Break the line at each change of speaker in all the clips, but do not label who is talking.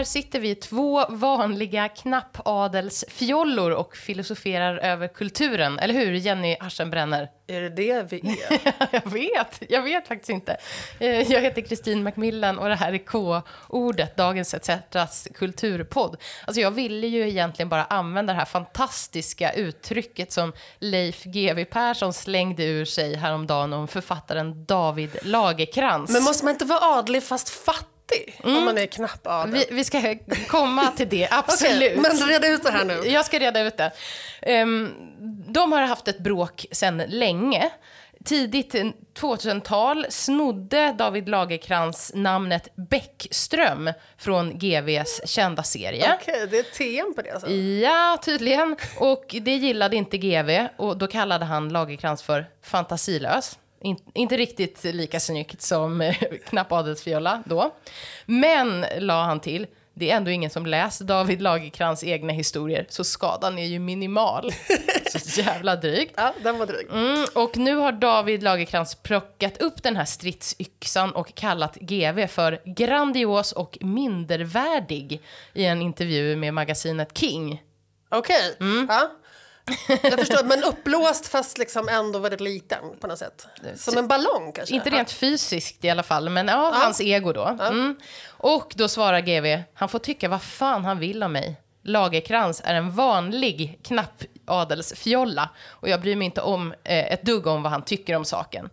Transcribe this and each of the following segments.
här sitter vi två vanliga knappadelsfjollor och filosoferar över kulturen. Eller hur, Jenny Aschenbrenner?
Är det det vi är?
jag vet, jag vet faktiskt inte. Eh, Jag heter Kristin Macmillan och det här är K-ordet, Dagens ETCs kulturpodd. Alltså jag ville ju egentligen bara använda det här fantastiska uttrycket som Leif GW Persson slängde ur sig häromdagen om författaren David Lagerkrans.
Men måste man inte vara adlig fast fattig om man är knappadel?
vi, vi ska komma till det, absolut.
Okej, men reda ut det här nu.
Jag ska reda ut det. Ehm, de har haft ett bråk sedan länge. Tidigt 2000-tal snodde David Lagerkrans namnet Bäckström från GVs kända serie.
Okej, det är TM på det alltså?
Ja, tydligen. Och det gillade inte GV och då kallade han Lagerkrans för fantasilös. In, inte riktigt lika snyggt som eh, knappadelsfiola då. Men, la han till, det är ändå ingen som läst David Lagerkrans egna historier, så skadan är ju minimal. Så jävla drygt.
Ja, den var dryg.
Mm, och nu har David Lagerkrans plockat upp den här stridsyxan och kallat GV för grandios och mindervärdig i en intervju med magasinet King.
Okej,
Mm.
ja. Jag förstår, men uppblåst fast liksom ändå väldigt liten på något sätt. Som en ballong kanske?
Inte rent fysiskt i alla fall, men ja, hans ego då. Mm. Och då svarar GV, han får tycka vad fan han vill om mig. Lagerkrans är en vanlig knappadelsfjolla och jag bryr mig inte om eh, ett dugg om vad han tycker om saken.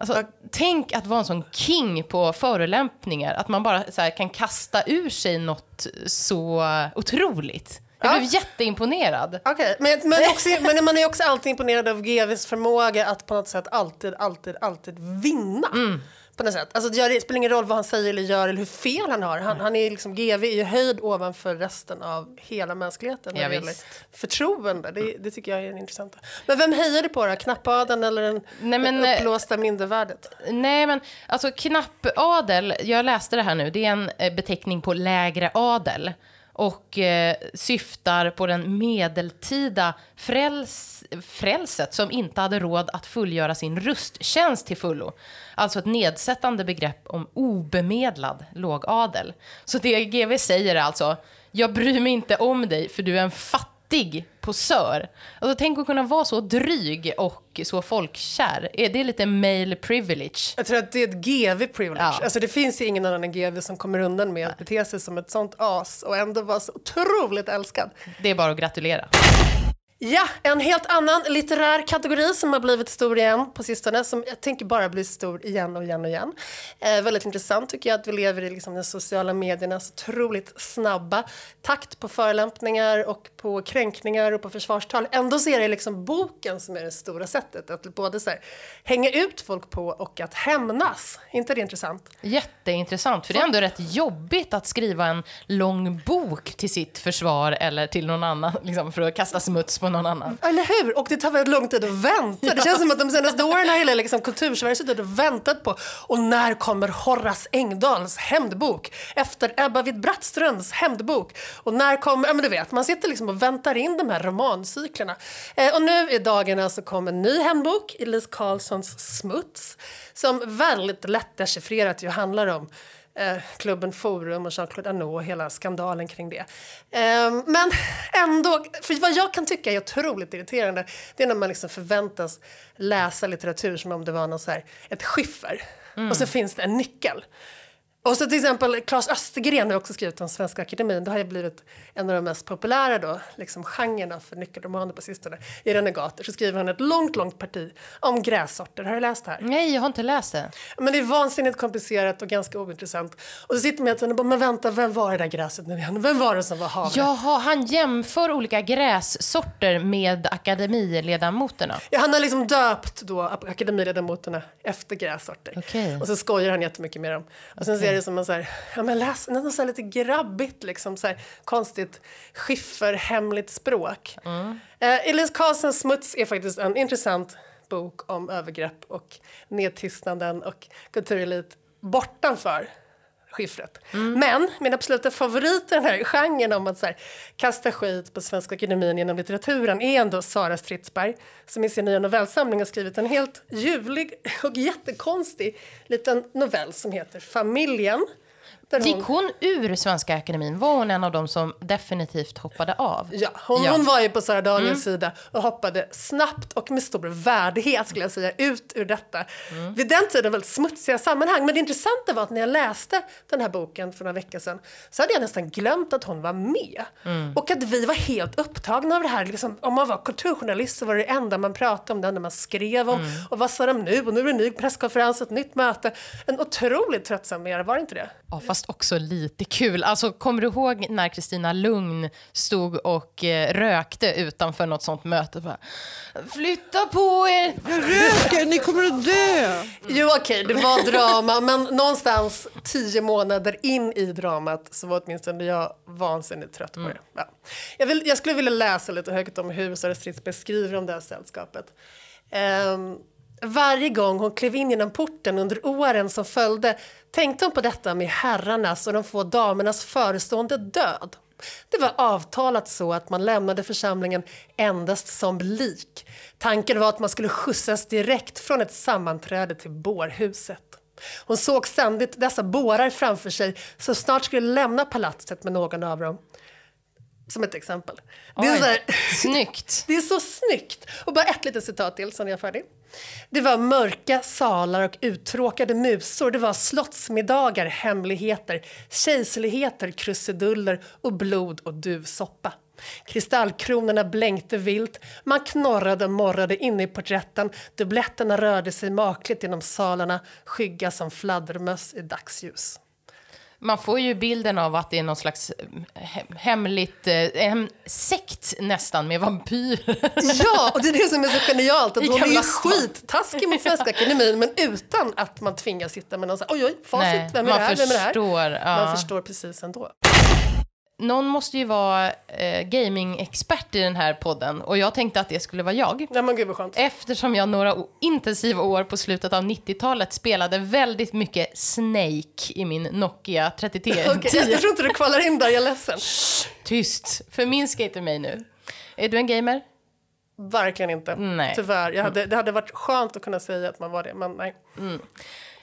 Alltså, tänk att vara en sån king på förolämpningar, att man bara här, kan kasta ur sig något så otroligt. Jag
Ja.
blev jätteimponerad.
Okej, men, men, också, men man är också alltid imponerad av GVs förmåga att på något sätt alltid, alltid, alltid vinna.
Mm.
På något sätt. Alltså, det spelar ingen roll vad han säger eller gör eller hur fel han har. Han, han är liksom, GV är ju höjd ovanför resten av hela mänskligheten när
Ja,
det gäller förtroende. Det, det tycker jag är intressant. Men vem hejar du på då? Knappadeln eller den
Nej, men, eh,
uppblåsta mindervärdet?
Nej, men alltså knappadel, jag läste det här nu, det är en eh, beteckning på lägre adel och eh, syftar på den medeltida fräls, frälset som inte hade råd att fullgöra sin rusttjänst till fullo. Alltså ett nedsättande begrepp om obemedlad lågadel. Så det GV säger är alltså, jag bryr mig inte om dig för du är en fattig posör. Alltså, tänk att kunna vara så dryg och så folkkär. Är det lite male privilege?
Jag tror att det är ett GV-privilege.
Ja.
Alltså det finns ju ingen annan än GV som kommer undan med att bete sig som ett sånt as och ändå vara så otroligt älskad.
Det är bara att gratulera.
Ja, en helt annan litterär kategori som har blivit stor igen på sistone, som jag tänker bara bli stor igen och igen och igen. Eh, väldigt intressant tycker jag att vi lever i liksom, de sociala mediernas otroligt snabba takt på förolämpningar och på kränkningar och på försvarstal. Ändå så är det liksom boken som är det stora sättet att både så här, hänga ut folk på och att hämnas. Är inte det intressant?
Jätteintressant, för det är ändå rätt jobbigt att skriva en lång bok till sitt försvar eller till någon annan, liksom för att kasta smuts på någon annan.
Eller hur? Och det tar väldigt lång tid att vänta. Det känns som att de senaste åren har hela liksom, kultursverige suttit och väntat på och när kommer Horace Engdahls hämndbok efter Ebba Witt-Brattströms hämndbok? Och när kommer, ja men du vet, man sitter liksom och väntar in de här romancyklerna. Eh, och nu i dagarna så kom en ny hämndbok, Elise Carlssons Smuts, som väldigt lätt dechiffrerat ju handlar om eh, klubben Forum och Jean-Claude Arnault och hela skandalen kring det. Eh, men ändå, för vad jag kan tycka är otroligt irriterande det är när man liksom förväntas läsa litteratur som om det var någon här, ett skiffer och så finns det en nyckel. Och så till exempel Claes Östergren har också skrivit om Svenska Akademin. Det har ju blivit en av de mest populära då, liksom genrerna för nyckelromaner på sistone. I Renegater så skriver han ett långt, långt parti om grässorter. Har du läst det här?
Nej, jag har inte läst det.
Men det är vansinnigt komplicerat och ganska ointressant. Och så sitter man och bara, men vänta, vem var det där gräset nu igen? Vem var det som var havre?
Jaha, han jämför olika grässorter med akademiledamoterna.
Ja, han har liksom döpt då akademiledamoterna efter grässorter.
Okej.
Och så skojar han jättemycket med dem. Och sen ser det som en så här, ja men läs, något så här lite grabbigt liksom, så här konstigt skifferhemligt språk. Eh, Elise Karlssons Smuts är faktiskt en intressant bok om övergrepp och nedtystnaden och kulturelit bortanför skiffret. Men min absoluta favorit i den här genren om att så här, kasta skit på Svenska Akademien genom litteraturen är ändå Sara Stridsberg som i sin nya novellsamling har skrivit en helt ljuvlig och jättekonstig liten novell som heter Familjen. Där
Gick hon ur Svenska Akademin? Var hon en av dem som definitivt hoppade av?
Ja, hon,
Ja.
hon var ju på Sara Daniels sida och hoppade snabbt och med stor värdighet skulle jag säga ut ur detta. Vid den tiden väldigt smutsiga sammanhang. Men det intressanta var att när jag läste den här boken för några veckor sedan så hade jag nästan glömt att hon var med. Och att vi var helt upptagna av det här. Liksom, om man var kulturjournalist så var det det enda man pratade om, det enda man skrev om. Och vad sa de nu? Och nu är det en ny presskonferens, ett nytt möte. En otroligt tröttsam era, var det inte det?
Ja, fast också lite kul. Alltså, kommer du ihåg när Kristina Lugn stod och eh, rökte utanför något sånt möte? Bara, Flytta på er!
Röker, ni kommer att dö!
Jo okej, det var drama men någonstans tio månader in i dramat så var åtminstone jag vansinnigt trött på det. Ja. Jag, vill, jag skulle vilja läsa lite högt om hur Sara Stridsberg skriver om det här sällskapet. Ehm, varje gång hon klev in genom porten under åren som följde tänkte hon på detta med herrarnas och de få damernas förestående död. Det var avtalat så att man lämnade församlingen endast som lik. Tanken var att man skulle skjutsas direkt från ett sammanträde till bårhuset. Hon såg ständigt dessa bårar framför sig som snart skulle lämna palatset med någon av dem. Som ett exempel. Det är,
Oj,
så här,
Snyggt.
det är så snyggt! Och bara ett litet citat till, sen är jag färdig. Det var mörka salar och uttråkade musor. Det var slottsmiddagar, hemligheter, kejserligheter, krusiduller och blod och duvsoppa. Kristallkronorna blänkte vilt, man knorrade och morrade inne i porträtten, dubbletterna rörde sig makligt genom salarna, skygga som fladdermöss i dagsljus.
Man får ju bilden av att det är någon slags eh, he- hemligt, eh, en sekt nästan med vampyrer.
Ja, och det är det som är så genialt. Att
I
hon är ju skittaskig mot Svenska Akademin men utan att man tvingas sitta med någon så här, oj oj, facit,
Nej,
vem är det här, vem är det här?
förstår, ja.
Man förstår precis ändå.
Någon måste ju vara eh, gaming-expert i den här podden och jag tänkte att det skulle vara jag.
Ja men gud vad skönt.
Eftersom jag några intensiva år på slutet av 90-talet spelade väldigt mycket Snake i min Nokia 3310.
Okej, jag, jag tror inte du kvalar in där, jag är ledsen.
Tyst, förminska inte mig nu. Är du en gamer?
Verkligen inte.
Nej.
Tyvärr. Jag hade, det hade varit skönt att kunna säga att man var det, men nej.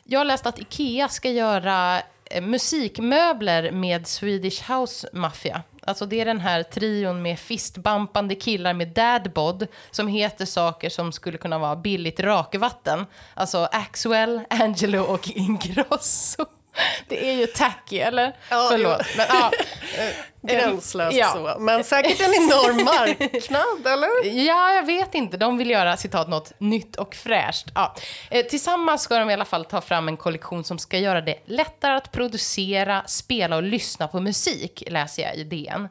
Jag har läst att Ikea ska göra Eh, musikmöbler med Swedish House Mafia. Alltså det är den här trion med fistbampande killar med dadbod som heter saker som skulle kunna vara billigt rakvatten. Alltså Axwell, Angelo och Ingrosso. Det är ju tacky, eller?
Ja,
Förlåt.
jo.
Men, ja, eh,
Gränslöst
ja.
så. Men säkert en enorm marknad, eller?
Ja, jag vet inte. De vill göra citat något nytt och fräscht. Ja. Eh, tillsammans ska de i alla fall ta fram en kollektion som ska göra det lättare att producera, spela och lyssna på musik, läser jag i DN.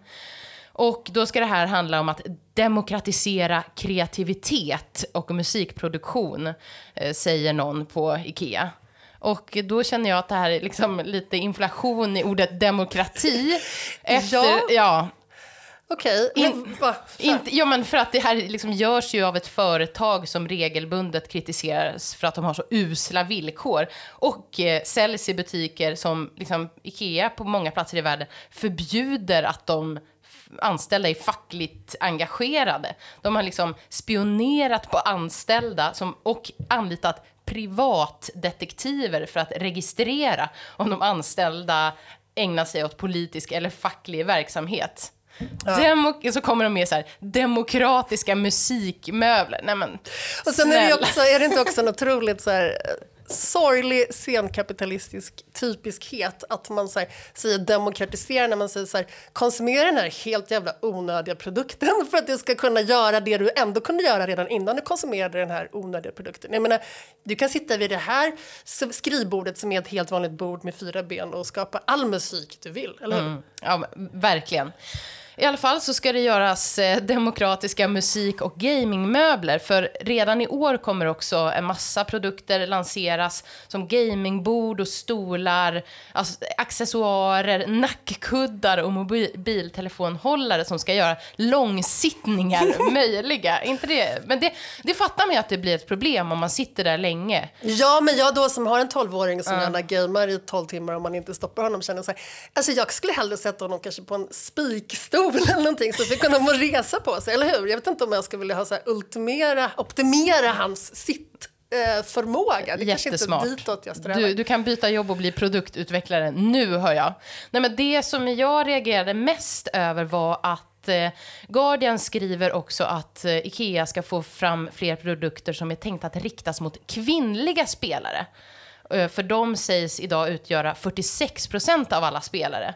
Och då ska det här handla om att demokratisera kreativitet och musikproduktion, eh, säger någon på Ikea. Och då känner jag att det här är liksom lite inflation i ordet demokrati. Efter,
Ja.
ja
Okej.
In-
va?
inte, ja, men för att det här liksom görs ju av ett företag som regelbundet kritiseras för att de har så usla villkor och eh, säljs i butiker som liksom, Ikea på många platser i världen förbjuder att de anställda är fackligt engagerade. De har liksom spionerat på anställda som, och anlitat privatdetektiver för att registrera om de anställda ägnar sig åt politisk eller facklig verksamhet. Demo- så kommer de med så här, demokratiska musikmöbler. Nej men,
Och sen är det, också, är det inte också en otroligt så här, sorglig senkapitalistisk typiskhet att man så här, säger demokratisera när man säger så här, konsumera den här helt jävla onödiga produkten för att du ska kunna göra det du ändå kunde göra redan innan du konsumerade den här onödiga produkten. Jag menar, du kan sitta vid det här skrivbordet som är ett helt vanligt bord med fyra ben och skapa all musik du vill, eller hur?
Mm. Ja, verkligen. I alla fall så ska det göras eh, demokratiska musik och gamingmöbler. För redan i år kommer också en massa produkter lanseras som gamingbord och stolar, alltså accessoarer, nackkuddar och mobiltelefonhållare som ska göra långsittningar möjliga. Inte det? Men det, det fattar man ju att det blir ett problem om man sitter där länge.
Ja, men jag då som har en 12-åring som gärna gamer i 12 timmar om man inte stoppar honom känner så här, alltså jag skulle hellre sätta honom kanske på en spikstol eller någonting så fick honom att resa på sig, eller hur? Jag vet inte om jag skulle vilja ha så här ultimera, optimera hans sitt eh, förmåga. Det är kanske inte
Jättesmart.
ditåt jag strävar.
Du, du kan byta jobb och bli produktutvecklare nu, hör jag. Nej, men det som jag reagerade mest över var att eh, Guardian skriver också att eh, Ikea ska få fram fler produkter som är tänkta att riktas mot kvinnliga spelare. För de sägs idag utgöra 46 procent av alla spelare.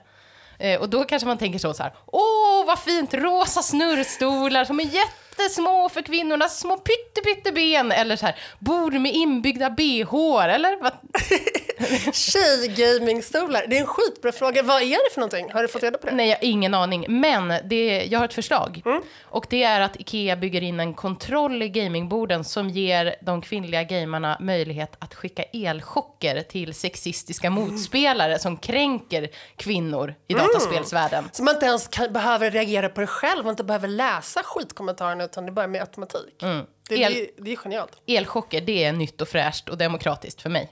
Eh, och då kanske man tänker så, så här, åh vad fint, rosa snurrstolar som är jättesmå för kvinnornas små pytte, pytte ben. Eller så här, bord med inbyggda bh eller? Vad?
Tjejgamingstolar, det är en skitbra fråga. Vad är det för någonting? Har du fått reda på det?
Nej, jag har ingen aning. Men det, jag har ett förslag. Och det är att Ikea bygger in en kontroll i gamingborden som ger de kvinnliga gamarna möjlighet att skicka elchocker till sexistiska motspelare som kränker kvinnor i dataspelsvärlden.
Så man inte ens kan, behöver reagera på det själv, man inte behöver läsa skitkommentarerna utan det bara med automatik. Det,
El-
det, är- det är genialt.
Elchocker, det är nytt och fräscht och demokratiskt för mig.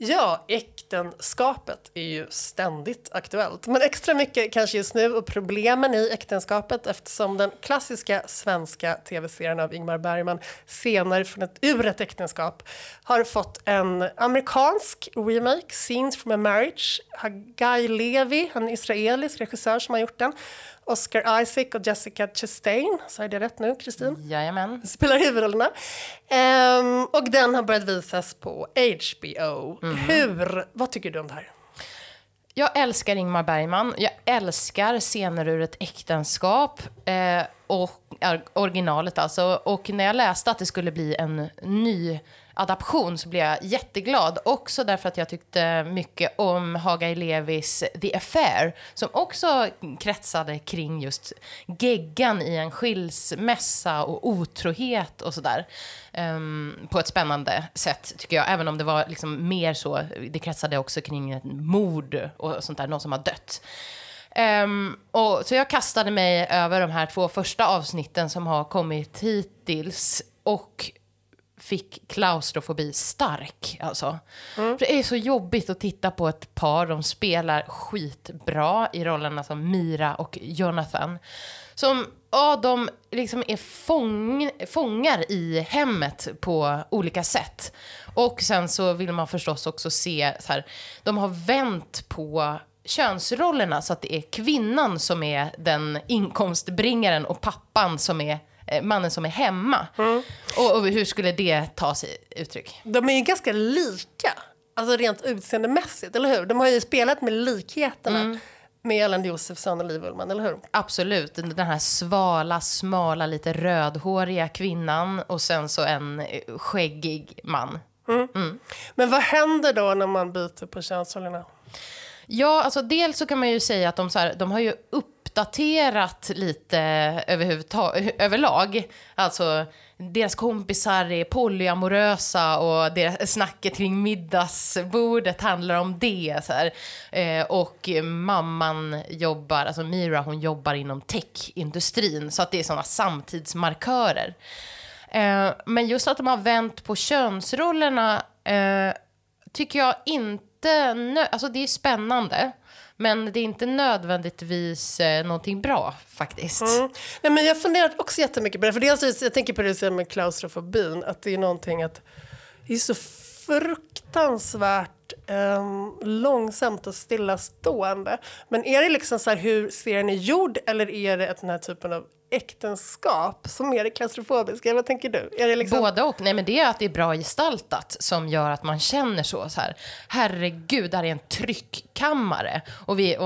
Ja, äktenskapet är ju ständigt aktuellt. Men extra mycket kanske just nu och problemen i äktenskapet eftersom den klassiska svenska tv-serien av Ingmar Bergman Scener från ett, ur ett äktenskap har fått en amerikansk remake, Scenes from a Marriage. Guy Levi, en israelisk regissör som har gjort den. Oscar Isaac och Jessica Chastain, sa jag det rätt nu, Kristin?
Jajamän.
spelar huvudrollerna. Ehm, och den har börjat visas på HBO. Hur, vad tycker du om det här?
Jag älskar Ingmar Bergman. Jag älskar scener ur ett äktenskap. Eh, och or- originalet alltså. Och när jag läste att det skulle bli en ny adaption så blev jag jätteglad. Också därför att jag tyckte mycket om Haga Levis The Affair. Som också kretsade kring just geggan i en skilsmässa och otrohet och sådär. Um, på ett spännande sätt tycker jag. Även om det var liksom mer så. Det kretsade också kring ett mord och sånt där. Någon som har dött. Um, och, så jag kastade mig över de här två första avsnitten som har kommit hittills och fick klaustrofobi stark. Alltså. För det är så jobbigt att titta på ett par. De spelar skitbra i rollerna som Mira och Jonathan. Som, ja, de liksom är fång, fångar i hemmet på olika sätt. Och sen så vill man förstås också se så här, de har vänt på könsrollerna så att det är kvinnan som är den inkomstbringaren och pappan som är mannen som är hemma. Och, och hur skulle det ta sig uttryck?
De är ju ganska lika, alltså rent utseendemässigt, eller hur? De har ju spelat med likheterna med Ellen Josefsson och Liv Ullmann, eller hur?
Absolut, den här svala, smala, lite rödhåriga kvinnan och sen så en eh, skäggig man.
Men vad händer då när man byter på könsrollerna?
Ja, alltså dels så kan man ju säga att de, så här, de har ju uppdaterat lite överlag. Alltså, deras kompisar är polyamorösa och deras snacket kring middagsbordet handlar om det. Så här. Eh, och mamman jobbar, alltså Mira, hon jobbar inom techindustrin. Så att det är sådana samtidsmarkörer. Eh, men just att de har vänt på könsrollerna eh, tycker jag inte... Alltså det är spännande, men det är inte nödvändigtvis eh, någonting bra faktiskt.
Mm. Nej, men jag funderar också jättemycket på det. För dels, jag tänker på det du säger med klaustrofobin, att det är någonting att det är så fruktansvärt eh, långsamt och stillastående. Men är det liksom så här hur serien är gjord eller är det den här typen av äktenskap som är det klaustrofobiska? Vad tänker du? Är det liksom...
Både och. Nej, men det är att det är bra gestaltat som gör att man känner så. så här, Herregud, där är en tryckkammare. Och, vi, och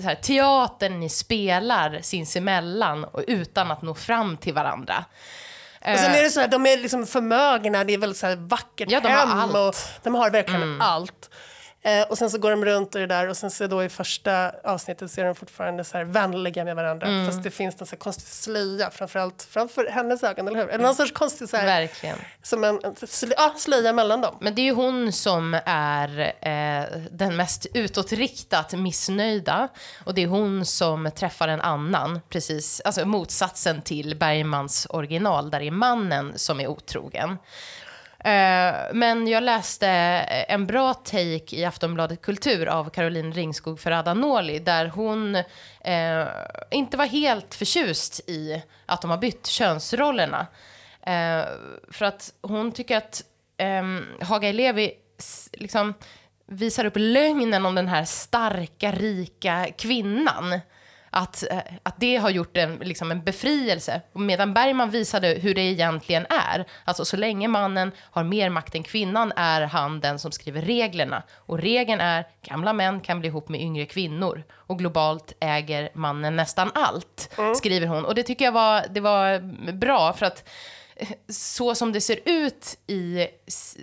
så här, teatern ni spelar sinsemellan och utan att nå fram till varandra.
Och sen är det så här, de är liksom förmögna, det är väldigt så här vackert
Ja, de har
hem
allt. Mm.
och de har verkligen allt. Eh, och sen så går de runt i det där och sen så då i första avsnittet så är de fortfarande så här vänliga med varandra.
Mm.
Fast det finns en så här konstig slöja framförallt framför hennes ögon, eller hur? Eller någon sorts konstig så här,
Verkligen.
som en, en slö, ja, slöja mellan dem.
Men det är ju hon som är eh, den mest utåtriktat missnöjda. Och det är hon som träffar en annan, precis, alltså motsatsen till Bergmans original, där det är mannen som är otrogen. Eh, men jag läste en bra take i Aftonbladet Kultur av Caroline Ringskog Ferrada-Noli där hon eh, inte var helt förtjust i att de har bytt könsrollerna. Eh, för att hon tycker att eh, Haga Elevi liksom visar upp lögnen om den här starka, rika kvinnan. Att, eh, att det har gjort en, liksom en befrielse. Medan Bergman visade hur det egentligen är. Alltså så länge mannen har mer makt än kvinnan är han den som skriver reglerna. Och regeln är gamla män kan bli ihop med yngre kvinnor. Och globalt äger mannen nästan allt, skriver hon. Och det tycker jag var, det var bra för att så som det ser ut i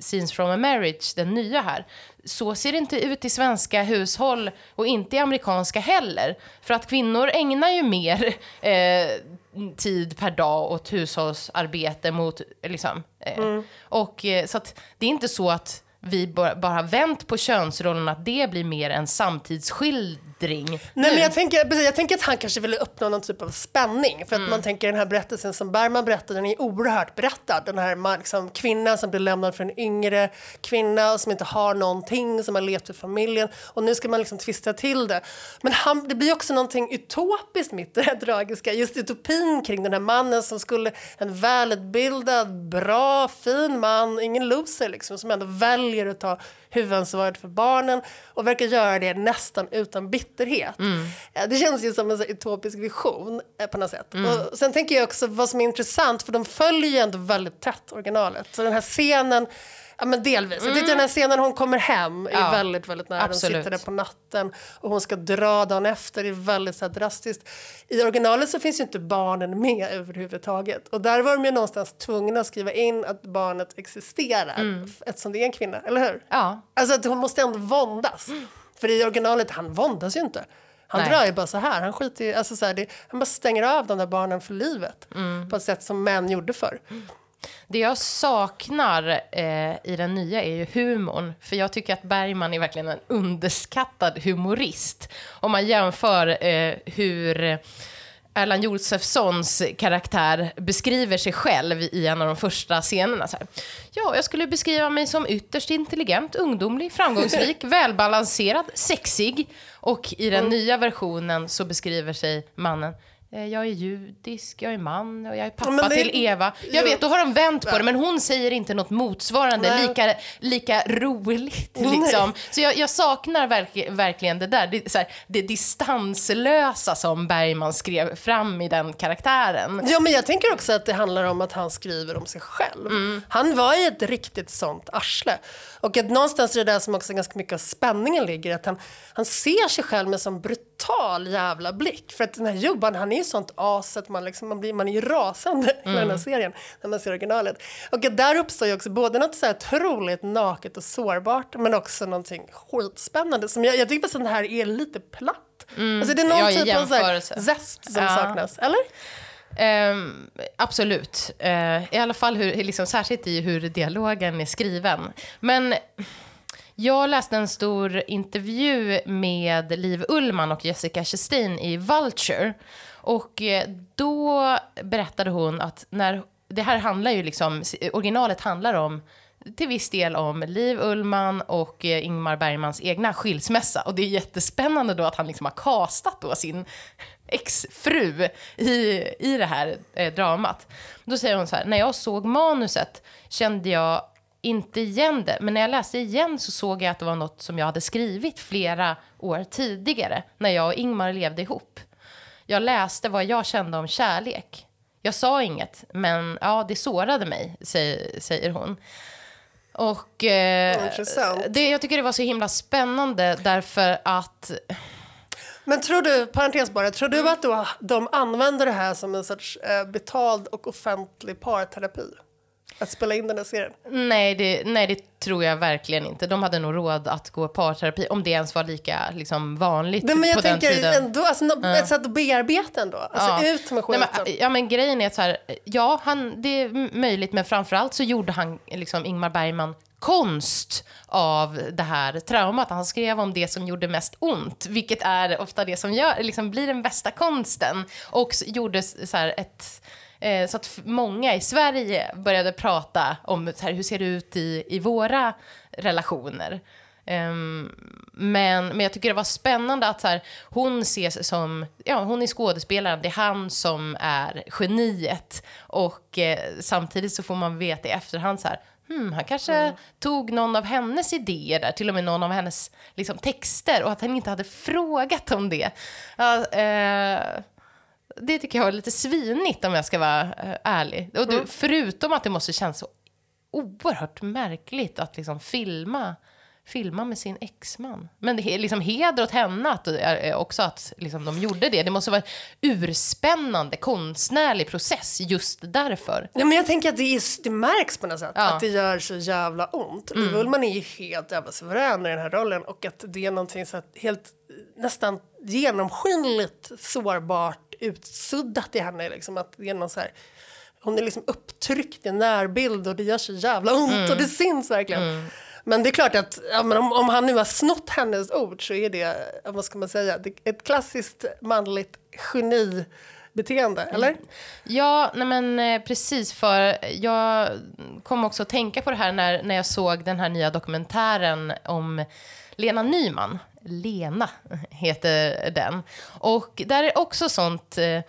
Scenes from a Marriage, den nya här, så ser det inte ut i svenska hushåll och inte i amerikanska heller. För att kvinnor ägnar ju mer eh, tid per dag åt hushållsarbete mot, liksom. Eh, Och eh, så att det är inte så att vi bara, har vänt på könsrollen, att det blir mer en samtidsskildring.
Nej,
nu.
men jag, tänker, precis, jag tänker att han kanske ville uppnå någon typ av spänning. För att man tänker den här berättelsen som Bergman berättar, den är oerhört berättad. Den här liksom, kvinnan som blir lämnad för en yngre kvinna som inte har någonting, som har levt i familjen. Och nu ska man liksom twista till det. Men han, det blir också någonting utopiskt mitt i det här tragiska. Just utopin kring den här mannen som skulle, en välutbildad, bra, fin man, ingen loser liksom, som ändå väljer att ta huvudansvaret för barnen och verkar göra det nästan utan bitterhet. Eh, Det känns ju som en utopisk vision eh, på något sätt. Och sen tänker jag också vad som är intressant, för de följer ju ändå väldigt tätt originalet. Så den här scenen, ja men delvis. Jag tyckte den här scenen hon kommer hem är
Ja,
väldigt, väldigt nära.
absolut.
De sitter där på natten och hon ska dra dagen efter. Det är väldigt så här, drastiskt. I originalet så finns ju inte barnen med överhuvudtaget. Och där var de ju någonstans tvungna att skriva in att barnet existerar eftersom det är en kvinna, eller hur?
Ja.
Alltså att hon måste ändå våndas. För i originalet, han våndas ju inte. Han
Nej.
drar ju bara så här. Han, skiter alltså så här det, han bara stänger av de där barnen för livet.
Mm.
På ett sätt som män gjorde förr.
Det jag saknar eh, i den nya är ju humorn. För jag tycker att Bergman är verkligen en underskattad humorist. Om man jämför eh, hur Erland Josefssons karaktär beskriver sig själv i en av de första scenerna. Så här. Ja, jag skulle beskriva mig som ytterst intelligent, ungdomlig, framgångsrik, välbalanserad, sexig. Och i den nya versionen så beskriver sig mannen jag är judisk, jag är man och jag är pappa
men det-
till Eva. Jag vet, då har de vänt på det, men hon säger inte något motsvarande,
Nej.
lika, lika roligt. Liksom. Så jag, jag saknar verk, verkligen det där, det, här, det distanslösa som Bergman skrev fram i den karaktären.
Ja, men jag tänker också att det handlar om att han skriver om sig själv. Han var ju ett riktigt sånt arsle. Och att någonstans är det där som också ganska mycket av spänningen ligger, att han, han ser sig själv med sån brutal jävla blick. För att den här Johan, han är ju sånt as att man, liksom, man, blir, man är ju rasande i den här serien när man ser originalet. Och där uppstår ju också både något så här otroligt naket och sårbart, men också någonting skitspännande. Som jag, jag tycker att den här är lite platt. Alltså det är någon
Ja, i
typ av så här zest som
Ja.
saknas, eller?
Ehm, absolut. Eh, I alla fall hur, liksom, särskilt i hur dialogen är skriven. Men jag läste en stor intervju med Liv Ullman och Jessica Chastain i Vulture. Och eh, då berättade hon att när... Det här handlar ju liksom... Originalet handlar om till viss del om Liv Ullman och eh, Ingmar Bergmans egna skilsmässa. Och det är jättespännande då att han liksom har kastat då sin exfru i, i det här eh, dramat. Då säger hon så här, när jag såg manuset kände jag inte igen det, men när jag läste igen så såg jag att det var något som jag hade skrivit flera år tidigare, när jag och Ingmar levde ihop. Jag läste vad jag kände om kärlek. Jag sa inget, men ja, det sårade mig, säger, säger hon. Och eh, det, jag tycker det var så himla spännande därför att
Men tror du, parentes bara, tror du att då, de använder det här som en sorts eh, betald och offentlig parterapi? Att spela in den här serien?
Nej det, nej, det tror jag verkligen inte. De hade nog råd att gå parterapi, om det ens var lika liksom, vanligt
Nej, men jag
på den
tänker
tiden.
ändå, alltså, nå- ett sätt att bearbeta ändå. Alltså
Ja.
ut med
Nej,
skiten.
men, ja, men grejen är så här, ja, han, det är möjligt, men framförallt så gjorde han, liksom, Ingmar Bergman, konst av det här traumat. Han skrev om det som gjorde mest ont, vilket är ofta det som gör, liksom, blir den bästa konsten. Och gjorde så här, ett... Eh, så att många i Sverige började prata om så här, hur ser det ut i, i våra relationer. Ehm, men, men jag tycker det var spännande att så här, hon ses som, ja hon är skådespelaren, det är han som är geniet. Och eh, samtidigt så får man veta i efterhand så här, hmm, han kanske tog någon av hennes idéer där, till och med någon av hennes liksom, texter och att han inte hade frågat om det. Ja, eh, det tycker jag var lite svinigt om jag ska vara eh, ärlig. Och du, Förutom att det måste kännas så oerhört märkligt att liksom filma, filma med sin exman. Men det är liksom heder åt henne att, eh, också att liksom de gjorde det. Det måste vara en urspännande konstnärlig process just därför.
Ja, men jag tänker att det, är, det märks på något sätt.
Ja.
Att det gör så jävla ont. Mm. Liv Ullmann är ju helt jävla suverän i den här rollen. Och att det är någonting så helt nästan genomskinligt sårbart utsuddat i henne. Liksom, att det är någon så här, hon är liksom upptryckt i en närbild och det gör så jävla ont och det syns verkligen. Men det är klart att ja, om, om han nu har snott hennes ord så är det, vad ska man säga, ett klassiskt manligt genibeteende, eller?
Ja, nej men eh, precis för jag kom också att tänka på det här när, när jag såg den här nya dokumentären om Lena Nyman. Lena heter den. Och där är också sånt eh,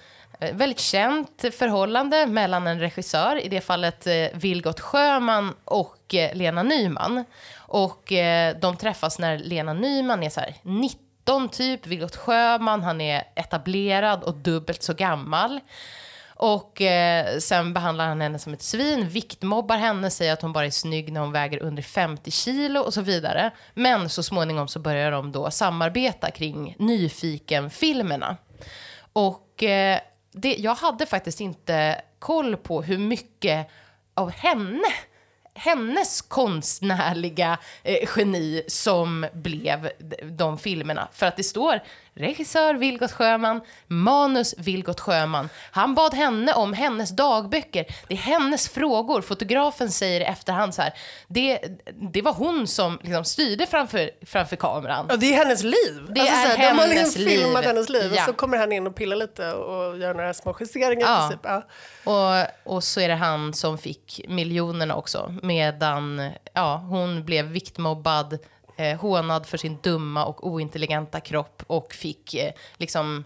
väldigt känt förhållande mellan en regissör, i det fallet eh, Vilgot Sjöman och eh, Lena Nyman. Och eh, de träffas när Lena Nyman är så här 19 typ, Vilgot Sjöman, han är etablerad och dubbelt så gammal. Och eh, sen behandlar han henne som ett svin, viktmobbar henne, säger att hon bara är snygg när hon väger under 50 kilo och så vidare. Men så småningom så börjar de då samarbeta kring Nyfiken-filmerna. Och eh, det, jag hade faktiskt inte koll på hur mycket av henne hennes konstnärliga eh, geni som blev de filmerna. För att det står regissör Vilgot Sjöman, manus Vilgot Sjöman. Han bad henne om hennes dagböcker. Det är hennes frågor. Fotografen säger i efterhand så här, det, det var hon som liksom styrde framför, framför kameran.
Ja, det är hennes liv.
Det
så
är
här, de har
hennes
liksom filmat
liv.
hennes liv
Ja.
och så kommer han in och pillar lite och gör några små justeringar
Ja.
princip. Ja.
Och, och så är det han som fick miljonerna också. Medan ja, hon blev viktmobbad, eh, hånad för sin dumma och ointelligenta kropp och fick eh, liksom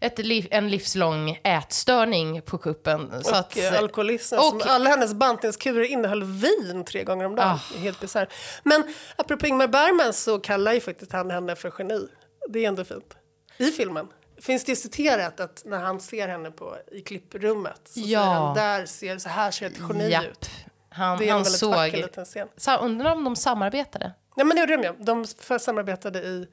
ett liv, en livslång ätstörning på kuppen.
Och
att,
eh, alkoholism.
och-
som alla hennes bantningskurer innehöll vin tre gånger om dagen. Är Helt bisarrt. Men apropå Ingmar Bergman så kallar ju faktiskt han henne för geni. Det är ändå fint. I filmen finns det citerat att när han ser henne på, i klipprummet så
Ja.
säger han där ser, så här ser ett geni
japp,
ut.
han,
Det är en
han
väldigt
såg...
vacker liten scen.
Undrar om de samarbetade?
Nej men det gjorde de ju. De samarbetade i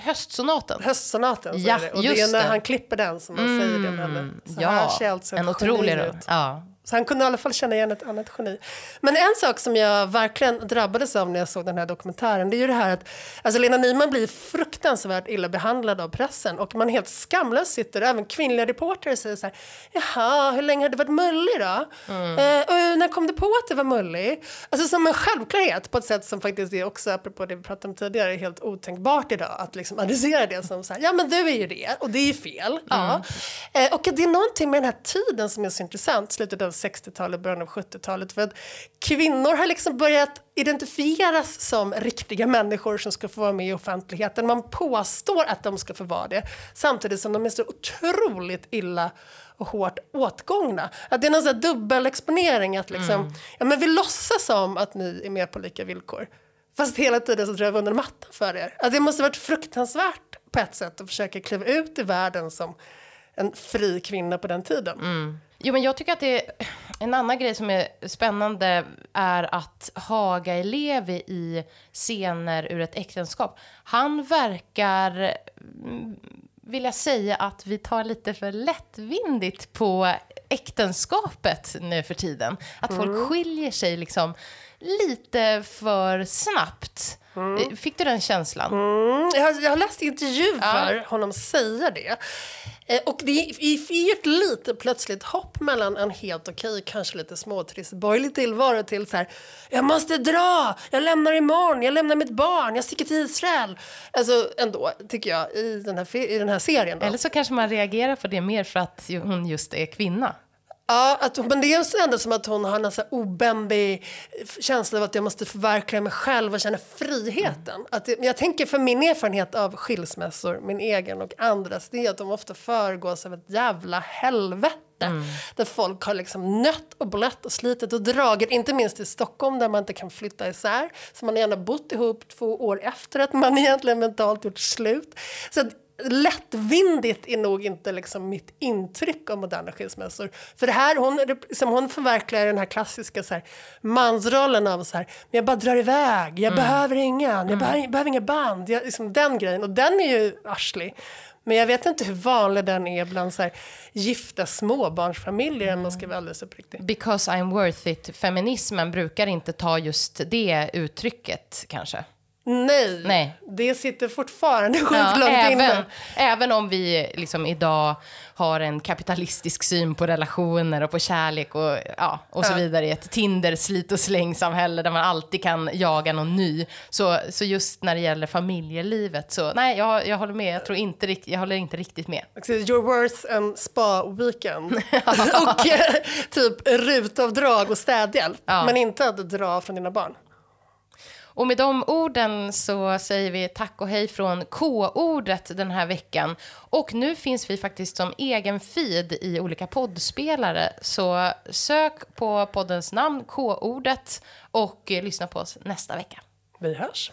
Höstsonaten?
Höstsonaten. Så
Ja,
är det. Och det är när
det. Mm,
han klipper den som han säger det med henne. Så
ja,
här ser alltså
en otrolig
ut.
Ja.
Så han kunde i alla fall känna igen ett annat geni. Men en sak som jag verkligen drabbades av när jag såg den här dokumentären det är ju det här att alltså Lena Nyman blir fruktansvärt illa behandlad av pressen och man helt skamlöst sitter, även kvinnliga reportrar säger så här jaha, hur länge har du varit mullig då? Eh, och när kom du på att du var mullig? Alltså som en självklarhet på ett sätt som faktiskt är också, apropå det vi pratade om tidigare, helt otänkbart idag att liksom adressera det som så här, ja men du är ju det och det är ju fel. Ja. Eh, och det är någonting med den här tiden som är så intressant, slutet av 60-talet, början av 70-talet. För att kvinnor har liksom börjat identifieras som riktiga människor som ska få vara med i offentligheten. Man påstår att de ska få vara det, samtidigt som de är så otroligt illa och hårt åtgångna. Att det är någon dubbelexponering, att liksom, ja men vi låtsas som att ni är med på lika villkor. Fast hela tiden så drar vi under mattan för er. Att det måste varit fruktansvärt på ett sätt att försöka kliva ut i världen som en fri kvinna på den tiden.
Jo, men jag tycker att det är en annan grej som är spännande är att Haga Elevi i scener ur ett äktenskap. Han verkar mm, vilja säga att vi tar lite för lättvindigt på äktenskapet nu för tiden. Att folk skiljer sig liksom lite för snabbt. Fick du den känslan?
Mm, jag, har, jag har läst intervjuer honom säga det. Eh, och det är ett lite plötsligt hopp mellan en helt okej, kanske lite småtrist borgerlig tillvaro till så här, jag måste dra, jag lämnar imorgon, jag lämnar mitt barn, jag sticker till Israel. Alltså ändå, tycker jag, i den här, i den här serien. Då.
Eller så kanske man reagerar på det mer för att hon just är kvinna.
Ja, att, men det är ändå som att hon har en så obändig känsla av att jag måste förverkliga mig själv och känna friheten. Att det, jag tänker för min erfarenhet av skilsmässor, min egen och andras, det är att de ofta föregås av ett jävla helvete. Där folk har liksom nött och blött och slitit och dragit, inte minst i Stockholm där man inte kan flytta isär. Så man har gärna bott ihop två år efter att man egentligen mentalt gjort slut. Så lättvindigt är nog inte liksom mitt intryck av moderna skilsmässor. För det här, hon, liksom, hon förverkligar den här klassiska så här, mansrollen av så här, men jag bara drar iväg, jag behöver ingen, jag behöver, behöver inga band, jag, liksom, den grejen. Och den är ju arslig. Men jag vet inte hur vanlig den är bland så här, gifta småbarnsfamiljer om man ska vara alldeles uppriktig.
Because I'm worth it-feminismen brukar inte ta just det uttrycket kanske.
Nej,
Nej.
det sitter fortfarande sjukt
Ja,
långt
även,
inne.
även om vi liksom idag har en kapitalistisk syn på relationer och på kärlek och, ja, och så
Ja.
vidare i ett Tinder slit och släng-samhälle där man alltid kan jaga någon ny. Så, så just när det gäller familjelivet så nej, jag, jag håller med. Jag, tror inte, jag håller inte riktigt med.
You're worth en spa-weekend. och eh, typ rutavdrag och städhjälp.
Ja.
Men inte att dra från dina barn.
Och med de orden så säger vi tack och hej från K-ordet den här veckan. Och nu finns vi faktiskt som egen feed i olika poddspelare. Så sök på poddens namn, K-ordet, och lyssna på oss nästa vecka.
Vi hörs.